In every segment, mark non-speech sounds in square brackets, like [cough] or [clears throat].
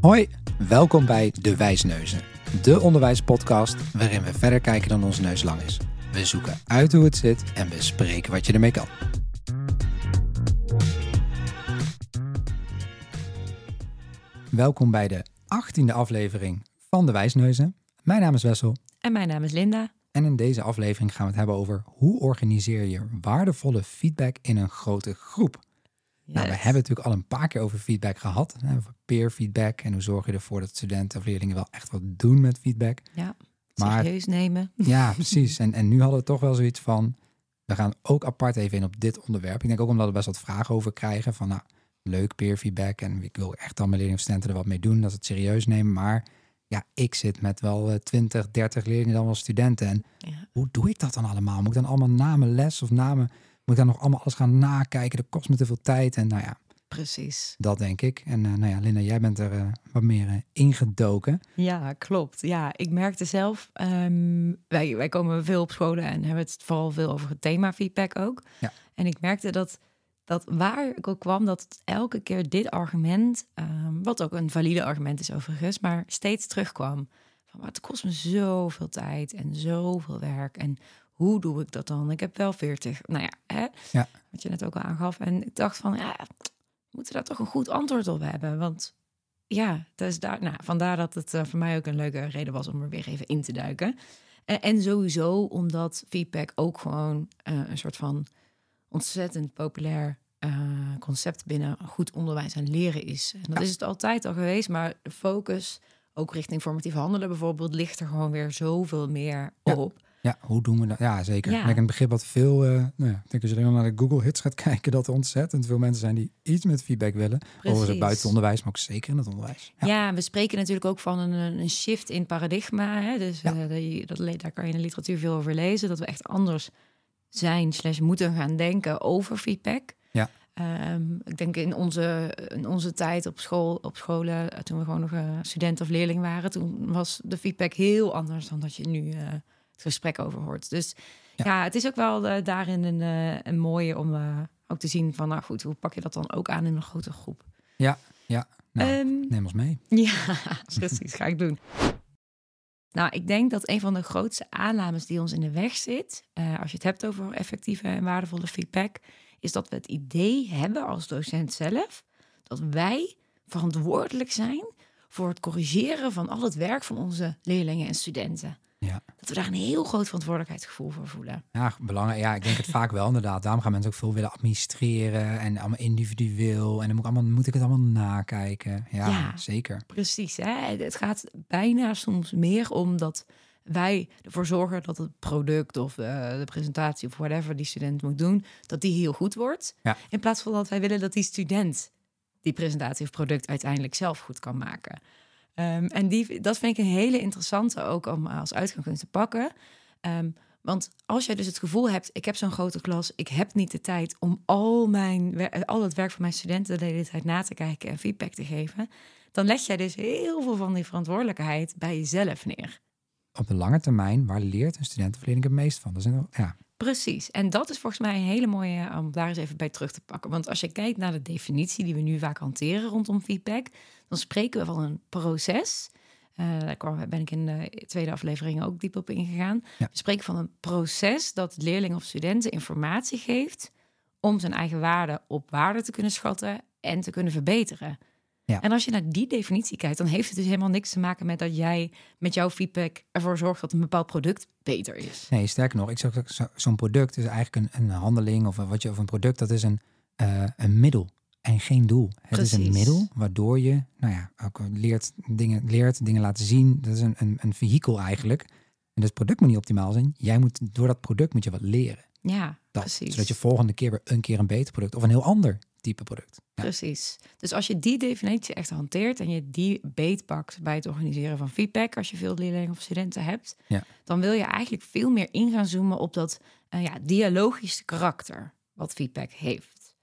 Hoi, welkom bij De Wijsneuzen, de onderwijspodcast waarin we verder kijken dan onze neus lang is. We zoeken uit hoe het zit en bespreken wat je ermee kan. Welkom bij de achttiende aflevering van De Wijsneuzen. Mijn naam is Wessel En mijn naam is Linda. en in deze aflevering gaan we het hebben over hoe organiseer je waardevolle feedback in een grote groep. Nou, we hebben natuurlijk al een paar keer over feedback gehad. Hè, over peer feedback en hoe zorg je ervoor dat studenten of leerlingen wel echt wat doen met feedback. Ja, Maar- serieus nemen. Ja, [laughs] precies. En, en nu hadden we toch wel zoiets van, we gaan ook apart even in op dit onderwerp. Ik denk ook omdat we best wat vragen over krijgen van, nou, leuk peer feedback en ik wil echt dan mijn leerlingen of studenten er wat mee doen, dat ze het serieus nemen. Maar ja, ik zit met wel eh, 20, 30 leerlingen dan wel studenten. En Ja. hoe doe ik dat dan allemaal? Moet ik dan allemaal namen les of namen, moet ik dan nog allemaal alles gaan nakijken? Dat kost me te veel tijd. En nou ja, Precies. dat denk ik. En eh, nou ja, Linda, jij bent er eh, wat meer eh, ingedoken. Ja, klopt. Ja, ik merkte zelf, ehm, wij, wij komen veel op scholen en hebben het vooral veel over het thema feedback ook. Ja. En ik merkte dat, dat waar ik ook kwam, dat elke keer dit argument, ehm, wat ook een valide argument is overigens, maar steeds terugkwam. Van, maar het kost me zoveel tijd en zoveel werk. En hoe doe ik dat dan? Ik heb wel 40. Nou ja, hè? Ja. wat je net ook al aangaf. En ik dacht van, ja, we moeten daar toch een goed antwoord op hebben. Want ja, dus daar, nou, vandaar dat het eh, voor mij ook een leuke reden was om er weer even in te duiken. En, en sowieso omdat feedback ook gewoon eh, een soort van ontzettend populair eh, concept binnen goed onderwijs en leren is. En dat Ja. is het altijd al geweest, maar de focus, ook richting formatief handelen bijvoorbeeld, ligt er gewoon weer zoveel meer op. Ja, hoe doen we dat? Ja, zeker. Ja. Ik denk een begrip wat veel, eh, nou ja, ik denk als je alleen maar naar de Google Hits gaat [laughs] kijken, dat er ontzettend veel mensen zijn die iets met feedback willen. Overigens buiten het onderwijs, maar ook zeker in het onderwijs. Ja, Ja. we spreken natuurlijk ook van een, een shift in paradigma. Hè? Dus Ja. eh, dat, daar kan je in de literatuur veel over lezen. Dat we echt anders zijn, slash moeten gaan denken over feedback. Ja. Ehm, ik denk in onze, in onze tijd op school, op scholen, eh, toen we gewoon nog student of leerling waren, toen was de feedback heel anders dan dat je nu gesprek over hoort. Dus Ja. ja, het is ook wel eh, daarin een, eh, een mooie om eh, ook te zien van, nou goed, hoe pak je dat dan ook aan in een grote groep? ja, ja. Nou, Ehm, neem ons mee. [laughs] ja, precies. Ga ik doen. Nou, ik denk dat een van de grootste aannames die ons in de weg zit, als je het hebt over effectieve en waardevolle feedback, is dat we het idee hebben als docent zelf dat wij verantwoordelijk zijn voor het corrigeren van al het werk van onze leerlingen en studenten. Ja. Dat we daar een heel groot verantwoordelijkheidsgevoel voor voelen. Ja, belangrijk. Ja, ik denk het vaak wel inderdaad. Daarom gaan mensen ook veel willen administreren en allemaal individueel. En dan moet ik, allemaal, moet ik het allemaal nakijken. Ja, Ja. zeker. Precies. Hè? Het gaat bijna soms meer om dat wij ervoor zorgen dat het product of eh, de presentatie of whatever die student moet doen, dat die heel goed wordt. Ja. In plaats van dat wij willen dat die student die presentatie of product uiteindelijk zelf goed kan maken. Ehm, en die, dat vind ik een hele interessante ook om als uitgangspunt te pakken. Ehm, want als jij dus het gevoel hebt, ik heb zo'n grote klas, ik heb niet de tijd om al, mijn, al het werk van mijn studenten de hele tijd na te kijken en feedback te geven, dan leg jij dus heel veel van die verantwoordelijkheid bij jezelf neer. Op de lange termijn, waar leert een student of leerling het meest van? Dat is ja, Precies. En dat is volgens mij een hele mooie eh, om daar eens even bij terug te pakken. Want als je kijkt naar de definitie die we nu vaak hanteren rondom feedback, dan spreken we van een proces. Eh, daar kwam, ben ik in de tweede aflevering ook diep op ingegaan. Ja. We spreken van een proces dat leerlingen of studenten informatie geeft om zijn eigen waarde op waarde te kunnen schatten en te kunnen verbeteren. Ja. En als je naar die definitie kijkt, dan heeft het dus helemaal niks te maken met dat jij met jouw feedback ervoor zorgt dat een bepaald product beter is. Nee, sterker nog, ik zeg zo- zo'n product is eigenlijk een, een handeling of wat je of een product, dat is een, eh, een middel en geen doel. Het is een middel waardoor je, nou ja, ook leert dingen, leert dingen laten zien. Dat is een, een, een vehikel eigenlijk. En dus het product moet niet optimaal zijn. Jij moet door dat product moet je wat leren. Ja, Dat, precies. zodat je volgende keer weer een keer een beter product of een heel ander type product. Ja. Precies. Dus als je die definitie echt hanteert en je die beetpakt bij het organiseren van feedback, als je veel leerlingen of studenten hebt, Ja. dan wil je eigenlijk veel meer in gaan zoomen op dat eh, ja, dialogische karakter wat feedback heeft.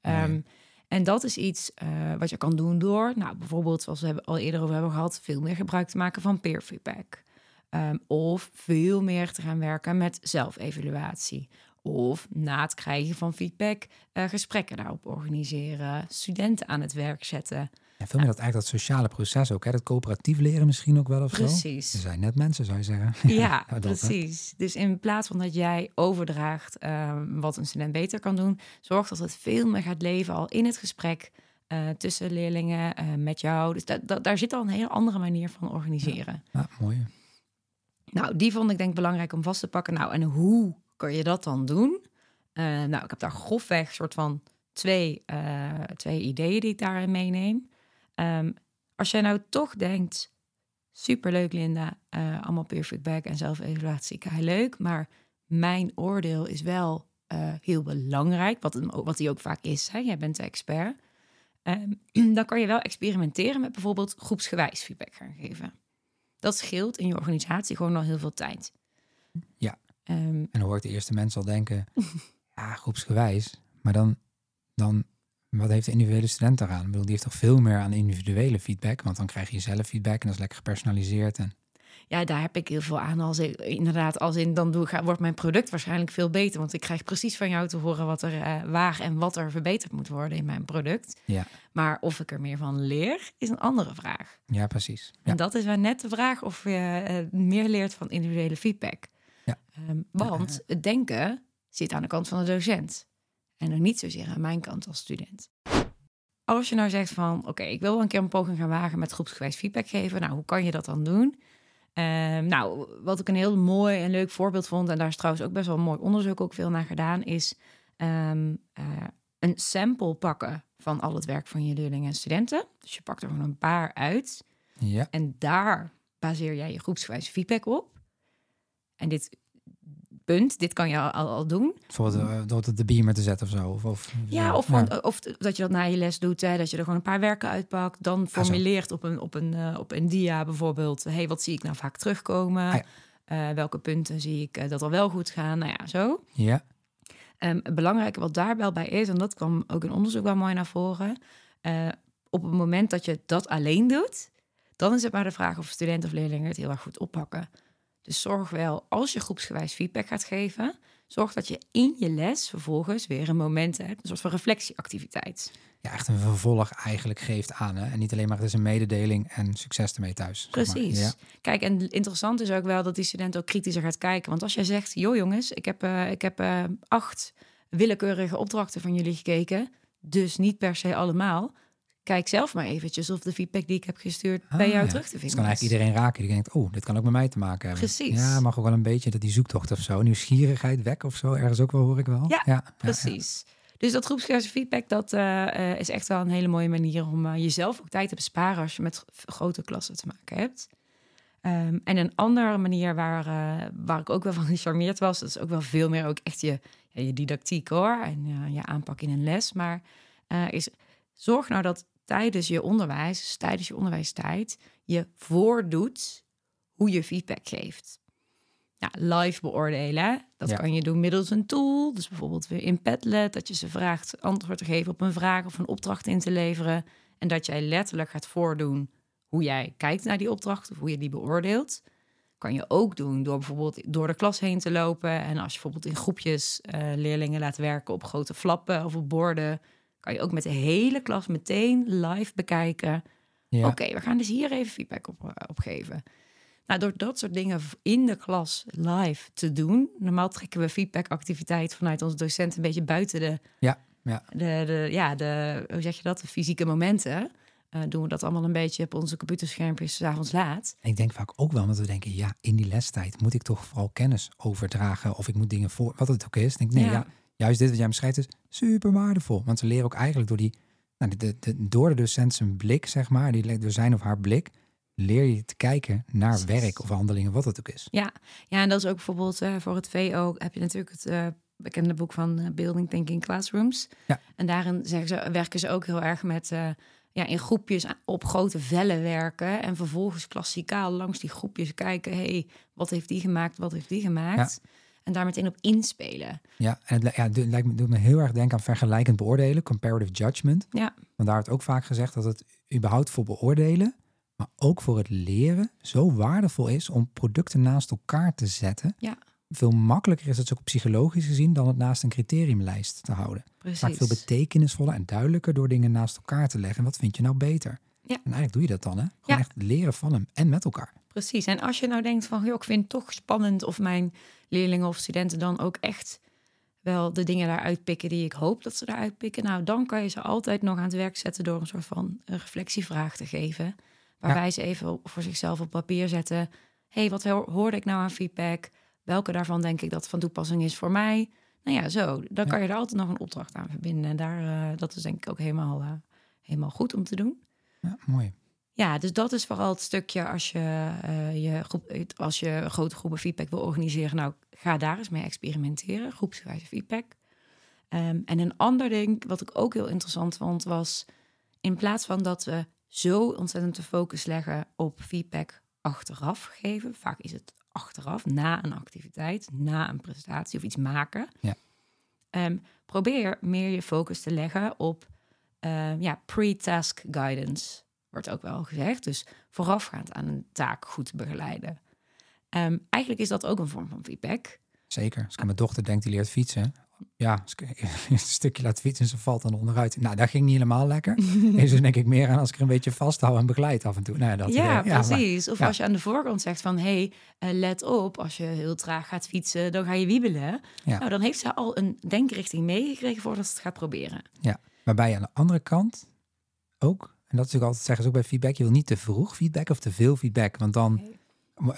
Ehm, en dat is iets eh, wat je kan doen door, nou, bijvoorbeeld, zoals we hebben, al eerder over hebben gehad, veel meer gebruik te maken van peer feedback. Ehm, of veel meer te gaan werken met zelfevaluatie. Of na het krijgen van feedback eh, gesprekken daarop organiseren, studenten aan het werk zetten. En veel meer dat eigenlijk dat sociale proces ook, hè? dat coöperatief leren misschien ook wel of zo. Precies. Ze zijn net mensen, zou je zeggen. [laughs] [laughs] Ja, dat, hè. precies. Dus in plaats van dat jij overdraagt ehm, wat een student beter kan doen, zorg dat het veel meer gaat leven al in het gesprek eh, tussen leerlingen eh, met jou. Dus da- da- daar zit al een hele andere manier van organiseren. Ja, mooi. Nou, die vond ik denk belangrijk om vast te pakken. Nou, en hoe kan je dat dan doen? Eh, nou, ik heb daar grofweg soort van twee, eh, twee ideeën die ik daarin meeneem. Ehm, als jij nou toch denkt, superleuk Linda, eh, allemaal peer feedback en zelfevaluatie, leuk, maar mijn oordeel is wel heel belangrijk, wat, hem wat die ook vaak is. Hè? Jij bent de expert. Ehm, [clears throat] dan kan je wel experimenteren met bijvoorbeeld groepsgewijs feedback gaan geven. Dat scheelt in je organisatie gewoon al heel veel tijd. Ja. Ehm, En dan hoor ik de eerste mensen al denken, [laughs] ja, groepsgewijs. Maar dan, dan, wat heeft de individuele student daaraan? Ik bedoel, die heeft toch veel meer aan individuele feedback, want dan krijg je zelf feedback en dat is lekker gepersonaliseerd. En ja, daar heb ik heel veel aan. Als ik, inderdaad, als in dan doe, wordt mijn product waarschijnlijk veel beter. Want ik krijg precies van jou te horen wat er eh, waar en wat er verbeterd moet worden in mijn product. ja, Maar of ik er meer van leer, is een andere vraag. ja, precies. Ja. En dat is wel net de vraag of je eh, meer leert van individuele feedback. Ja. Ehm, want het denken zit aan de kant van de docent. En nog niet zozeer aan mijn kant als student. Als je nou zegt van, oké, ik wil wel een keer een poging gaan wagen met groepsgewijs feedback geven. Nou, hoe kan je dat dan doen? Ehm, nou, wat ik een heel mooi en leuk voorbeeld vond, en daar is trouwens ook best wel mooi onderzoek ook veel naar gedaan, is ehm, eh, een sample pakken van al het werk van je leerlingen en studenten. Dus je pakt er gewoon een paar uit. ja, En daar baseer jij je groepsgewijze feedback op. En dit punt, dit kan je al, al, doen. uh, door het de beamer te zetten of zo. Of, of, Ja, of, gewoon- of dat je dat na je les doet, hè, dat je er gewoon een paar werken uitpakt. Dan formuleert op een, op een, eh, op een dia bijvoorbeeld, hey, wat zie ik nou vaak terugkomen? Ah, Eh, welke punten zie ik eh, dat al wel goed gaan? Nou ja, zo. ja, Ehm, het belangrijke wat daar wel bij is, en dat kwam ook in onderzoek wel mooi naar voren. eh, op het moment dat je dat alleen doet, dan is het maar de vraag of studenten of leerlingen het heel erg goed oppakken. Dus zorg wel, als je groepsgewijs feedback gaat geven, zorg dat je in je les vervolgens weer een moment hebt, een soort van reflectieactiviteit. ja, echt een vervolg eigenlijk geeft aan. Hè? En niet alleen maar het is een mededeling en succes ermee thuis. Precies. Ja. Kijk, en interessant is ook wel dat die student ook kritischer gaat kijken. Want als jij zegt, joh jongens, ik heb, eh, ik heb eh, acht willekeurige opdrachten van jullie gekeken, dus niet per se allemaal. Kijk zelf maar eventjes of de feedback die ik heb gestuurd bij Ah, jou ja. terug te Dus vinden kan is. eigenlijk iedereen raken die denkt, oh, dit kan ook met mij te maken hebben. Precies. Ja, mag ook wel een beetje dat die zoektocht of zo, nieuwsgierigheid wekken of zo, ergens ook wel hoor ik wel. Ja, ja Precies. Dus dat groepsgewijze feedback, dat eh, eh, is echt wel een hele mooie manier om eh, jezelf ook tijd te besparen als je met grote klassen te maken hebt. Ehm, en een andere manier waar, waar ik ook wel van [laughs] gecharmeerd was, dat is ook wel veel meer ook echt je, ja, je didactiek hoor en je aanpak in een les. Maar is zorg nou dat tijdens je onderwijs, dus tijdens je onderwijstijd, je voordoet hoe je feedback geeft. Ja, live beoordelen. Dat Ja. kan je doen middels een tool. Dus bijvoorbeeld weer in Padlet, dat je ze vraagt antwoord te geven op een vraag of een opdracht in te leveren. En dat jij letterlijk gaat voordoen hoe jij kijkt naar die opdracht of hoe je die beoordeelt. Kan je ook doen door bijvoorbeeld door de klas heen te lopen. En als je bijvoorbeeld in groepjes eh, leerlingen laat werken op grote flappen of op borden, kan je ook met de hele klas meteen live bekijken. Ja. Oké, we gaan dus hier even feedback op, eh, op geven. Nou, door dat soort dingen in de klas live te doen. Normaal trekken we feedbackactiviteit vanuit onze docent een beetje buiten de, Ja, ja. de, de, ja, de, hoe zeg je dat, de fysieke momenten. Eh, doen we dat allemaal een beetje op onze computerschermpjes 's avonds laat. Ik denk vaak ook wel, omdat we denken, ja, in die lestijd moet ik toch vooral kennis overdragen of ik moet dingen voor, wat het ook is. Ik denk, nee, Ja. ja. Juist dit wat jij beschrijft is super waardevol. Want ze leren ook eigenlijk door die, nou, de, de, door de docent zijn blik, zeg maar, die, door zijn of haar blik, leer je te kijken naar werk of handelingen, wat het ook is. Ja, ja en dat is ook bijvoorbeeld eh, voor het VO heb je natuurlijk het eh, bekende boek van eh, Building Thinking Classrooms. Ja. En daarin zeggen ze, werken ze ook heel erg met ja, in groepjes op grote vellen werken. En vervolgens klassikaal langs die groepjes kijken. hey, wat heeft die gemaakt, wat heeft die gemaakt? En daar meteen op inspelen. Ja, en het, ja, het lijkt me, doet me heel erg denken aan vergelijkend beoordelen, comparative judgment. Ja, Want daar wordt ook vaak gezegd dat het überhaupt voor beoordelen, maar ook voor het leren zo waardevol is om producten naast elkaar te zetten. Ja. veel makkelijker is het ook psychologisch gezien dan het naast een criteriumlijst te houden. Precies. Vaak veel betekenisvoller en duidelijker door dingen naast elkaar te leggen. Wat vind je nou beter? Ja. En eigenlijk doe je dat dan, hè? Gewoon Ja. echt leren van hem en met elkaar. Precies. En als je nou denkt van, joh, ik vind het toch spannend of mijn leerlingen of studenten dan ook echt wel de dingen daaruit pikken die ik hoop dat ze daaruit pikken. Nou, dan kan je ze altijd nog aan het werk zetten door een soort van een reflectievraag te geven. Waarbij ze even voor zichzelf op papier zetten. hey, wat ho- hoorde ik nou aan feedback? Welke daarvan denk ik dat van toepassing is voor mij? Nou ja, zo. Dan kan je er altijd nog een opdracht aan verbinden. En daar, eh, dat is denk ik ook helemaal, eh, helemaal goed om te doen. Ja, mooi. Ja, dus dat is vooral het stukje als je, eh, je groep, als je grote groepen feedback wil organiseren. Nou, ga daar eens mee experimenteren, groepsgewijze feedback. Ehm, en een ander ding wat ik ook heel interessant vond was, in plaats van dat we zo ontzettend de focus leggen op feedback achteraf geven, vaak is het achteraf, na een activiteit, na een presentatie of iets maken. Ja. Ehm, probeer meer je focus te leggen op ehm, ja, pre-task guidance wordt ook wel gezegd. Dus voorafgaand aan een taak goed begeleiden. Ehm, eigenlijk is dat ook een vorm van feedback. Zeker. Als ik aan mijn dochter denk, die leert fietsen. Ja, als ik [laughs] een stukje laat fietsen en ze valt dan onderuit. Nou, dat ging niet helemaal lekker. [laughs] Dus denk ik meer aan als ik er een beetje vasthoud en begeleid af en toe. Nou, ja, dat ja, maar- precies. of ja. als je aan de voorkant zegt van... hé, hey, eh, let op, als je heel traag gaat fietsen, dan ga je wiebelen. Ja. Nou, dan heeft ze al een denkrichting meegekregen voordat ze het gaat proberen. Waarbij je aan de andere kant ook, en dat is ook altijd zeggen ze ook bij feedback, je wil niet te vroeg feedback of te veel feedback. Want dan Nee.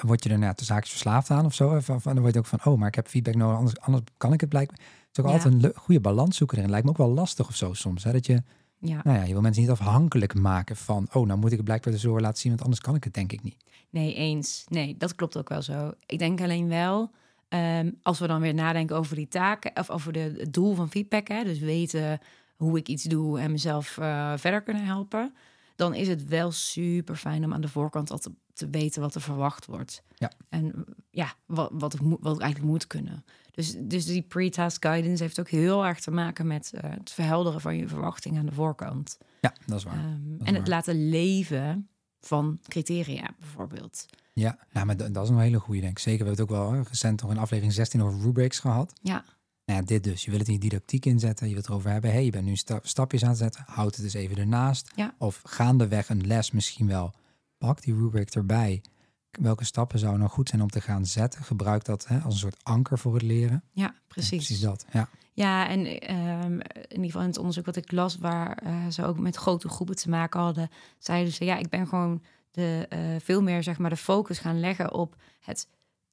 word je ja, de zaakjes verslaafd aan of zo. van, dan word je ook van, oh, maar ik heb feedback nodig, anders, anders kan ik het blijkbaar. Het is ook Ja. altijd een goede balans zoeken erin. Lijkt me ook wel lastig of zo soms. Hè? Dat je, Ja. nou ja, je wil mensen niet afhankelijk maken van, oh, nou moet ik het blijkbaar de zo laten zien, want anders kan ik het denk ik niet. Nee, eens. Nee, dat klopt ook wel zo. Ik denk alleen wel, ehm, als we dan weer nadenken over die taken, of over de, het doel van feedback, hè, dus weten hoe ik iets doe en mezelf eh, verder kunnen helpen, dan is het wel super fijn om aan de voorkant al te, te weten wat er verwacht wordt. Ja. En ja, wat, wat, ik, moet- wat ik eigenlijk moet kunnen. Dus, dus die pre-task guidance heeft ook heel erg te maken met eh, het verhelderen van je verwachting aan de voorkant. Ja, dat is waar. Ehm, is en het laten leven van criteria bijvoorbeeld. Ja, nou, maar dat, is een hele goede, denk ik. Zeker, we hebben het ook wel recent nog in aflevering 16 over rubrics gehad. Ja, Nou ja, dit dus. Je wil het in je didactiek inzetten. Je wilt het erover hebben. hey, je bent nu sta- stapjes aan het zetten. Houd het eens even ernaast. Ja. Of gaandeweg een les misschien wel. Pak die rubric erbij. Welke stappen zouden nou goed zijn om te gaan zetten? Gebruik dat hè, als een soort anker voor het leren. ja Ja, precies. precies dat. Ja, Ja, en ehm, in ieder geval in het onderzoek wat ik las, waar eh, ze ook met grote groepen te maken hadden, zeiden ze: ja, ik ben gewoon de, eh, veel meer zeg maar de focus gaan leggen op het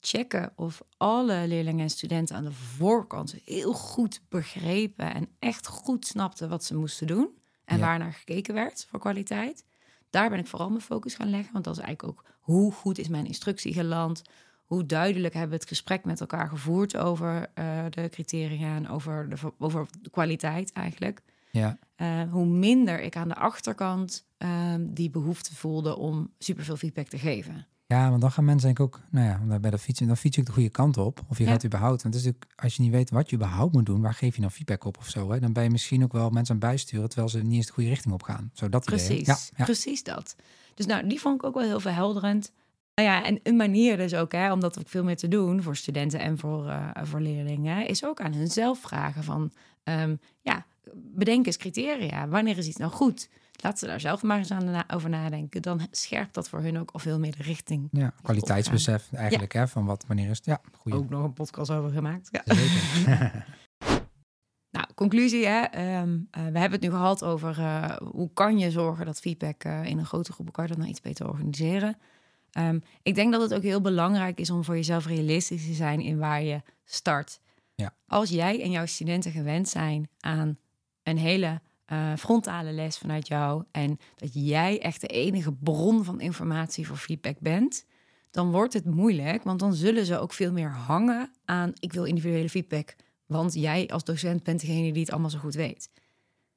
checken of alle leerlingen en studenten aan de voorkant heel goed begrepen en echt goed snapten wat ze moesten doen en Ja. waar naar gekeken werd voor kwaliteit. Daar ben ik vooral mijn focus gaan leggen, want dat is eigenlijk ook hoe goed is mijn instructie geland. Hoe duidelijk hebben we het gesprek met elkaar gevoerd over eh, de criteria en over de, over de kwaliteit eigenlijk. ja, Eh, hoe minder ik aan de achterkant ehm, die behoefte voelde om superveel feedback te geven. Ja, want dan gaan mensen denk ik ook, nou ja, bij dat fietsen, dan fiets je ook de goede kant op. Of je Ja. gaat überhaupt. Want het is natuurlijk, als je niet weet wat je überhaupt moet doen, waar geef je nou feedback op of zo. Hè? Dan ben je misschien ook wel mensen aan bijsturen, terwijl ze niet eens de goede richting op gaan. Zo dat idee. Precies, Ja, ja. precies dat. Dus nou, die vond ik ook wel heel verhelderend. Nou ja, en een manier dus ook, hè, om dat ook veel meer te doen voor studenten en voor, eh, voor leerlingen, is ook aan hunzelf vragen van, ehm, ja, bedenk eens criteria. Wanneer is iets nou goed? Laat ze daar zelf maar eens aan na- over nadenken. Dan scherpt dat voor hun ook al veel meer de richting. Ja, kwaliteitsbesef eigenlijk, hè, van wat, wanneer is het. Ja, goeie. Ook nog een podcast over gemaakt. Ja. Zeker. [laughs] Nou, conclusie, hè. ehm, eh, we hebben het nu gehad over eh, hoe kan je zorgen dat feedback eh, in een grote groep, je dat nou iets beter organiseren. Ehm, ik denk dat het ook heel belangrijk is om voor jezelf realistisch te zijn in waar je start. Ja. Als jij en jouw studenten gewend zijn aan een hele eh, frontale les vanuit jou en dat jij echt de enige bron van informatie voor feedback bent, dan wordt het moeilijk, want dan zullen ze ook veel meer hangen aan ik wil individuele feedback, want jij als docent bent degene die het allemaal zo goed weet.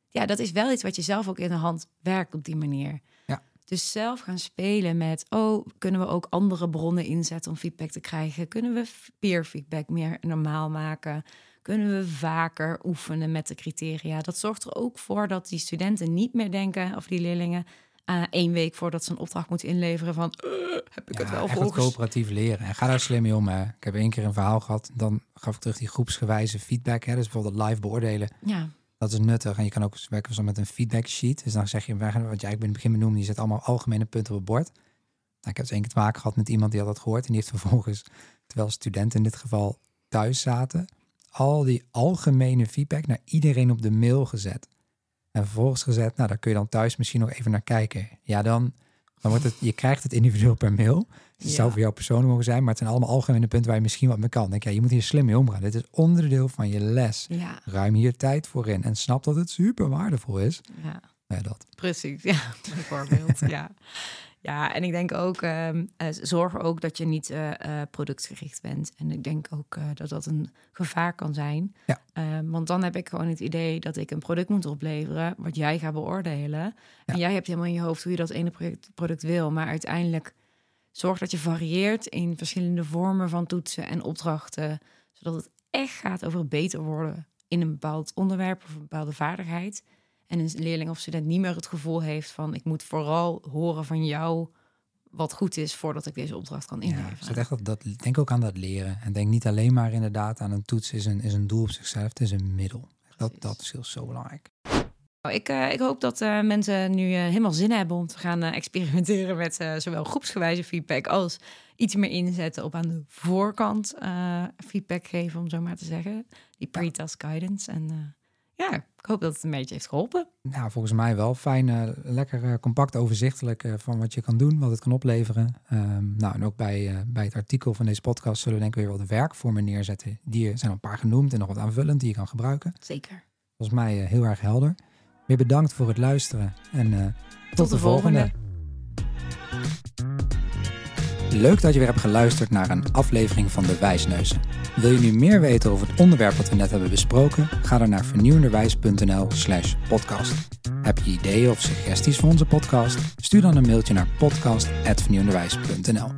Ja, dat is wel iets wat je zelf ook in de hand werkt op die manier. Ja. Dus zelf gaan spelen met, oh, kunnen we ook andere bronnen inzetten om feedback te krijgen? Kunnen we peer feedback meer normaal maken? Kunnen we vaker oefenen met de criteria? Dat zorgt er ook voor dat die studenten niet meer denken, of die leerlingen, uh, één week voordat ze een opdracht moeten inleveren van uh, heb ik het wel echt volgens. coöperatief leren. En ga daar slim mee om. Hè. Ik heb één keer een verhaal gehad. Dan gaf ik terug die groepsgewijze feedback. Hè. Dus bijvoorbeeld live beoordelen. Ja. Dat is nuttig. En je kan ook werken zo met een feedback sheet. Dus dan zeg je, wat jij eigenlijk in het begin benoemde, je zet allemaal algemene punten op het bord. Nou, ik heb eens één keer te maken gehad met iemand die had dat gehoord. En die heeft vervolgens, terwijl studenten in dit geval thuis zaten, al die algemene feedback naar iedereen op de mail gezet. En vervolgens gezet, nou daar kun je dan thuis misschien nog even naar kijken. Ja, dan, dan wordt het, je krijgt het individueel per mail. Het zou voor jou persoonlijk mogen zijn, maar het zijn allemaal algemene punten waar je misschien wat mee kan. denk, ja, je moet hier slim mee omgaan. Dit is onderdeel van je les. Ja. Ruim hier tijd voor in en snap dat het super waardevol is. Ja, ja dat. precies. Ja, [laughs] bijvoorbeeld. ja. Ja, en ik denk ook, uh, zorg ook dat je niet uh, uh, productgericht bent. En ik denk ook dat dat een gevaar kan zijn. Ja. Ehm, want dan heb ik gewoon het idee dat ik een product moet opleveren, wat jij gaat beoordelen. Ja. En jij hebt helemaal in je hoofd hoe je dat ene product, product wil. Maar uiteindelijk zorg dat je varieert in verschillende vormen van toetsen en opdrachten. Zodat het echt gaat over beter worden in een bepaald onderwerp of een bepaalde vaardigheid. En een leerling of student niet meer het gevoel heeft van ik moet vooral horen van jou wat goed is voordat ik deze opdracht kan inleveren. Ja, zit echt dat, dat, denk ook aan dat leren. En denk niet alleen maar inderdaad aan een toets is een, is een doel op zichzelf. Het is een middel. Dat, dat is heel zo belangrijk. Nou, ik, uh, ik hoop dat uh, mensen nu uh, helemaal zin hebben om te gaan experimenteren met zowel groepsgewijze feedback als iets meer inzetten op aan de voorkant feedback geven, om zo maar te zeggen. Die pre-task guidance. En ja, ik hoop dat het een beetje heeft geholpen. Nou, volgens mij wel. Fijn, uh, lekker uh, compact, overzichtelijk uh, van wat je kan doen, wat het kan opleveren. Um, nou, en ook bij, bij het artikel van deze podcast zullen we denk ik weer wat werkvormen neerzetten. Die zijn al een paar genoemd en nog wat aanvullend die je kan gebruiken. Zeker. Volgens mij heel erg helder. Weer bedankt voor het luisteren en tot, tot, de, de volgende. volgende. Leuk dat je weer hebt geluisterd naar een aflevering van De Wijsneuzen. Wil je nu meer weten over het onderwerp wat we net hebben besproken? Ga dan naar vernieuwenderwijs.nl slash podcast. Heb je ideeën of suggesties voor onze podcast? Stuur dan een mailtje naar podcast.vernieuwenderwijs.nl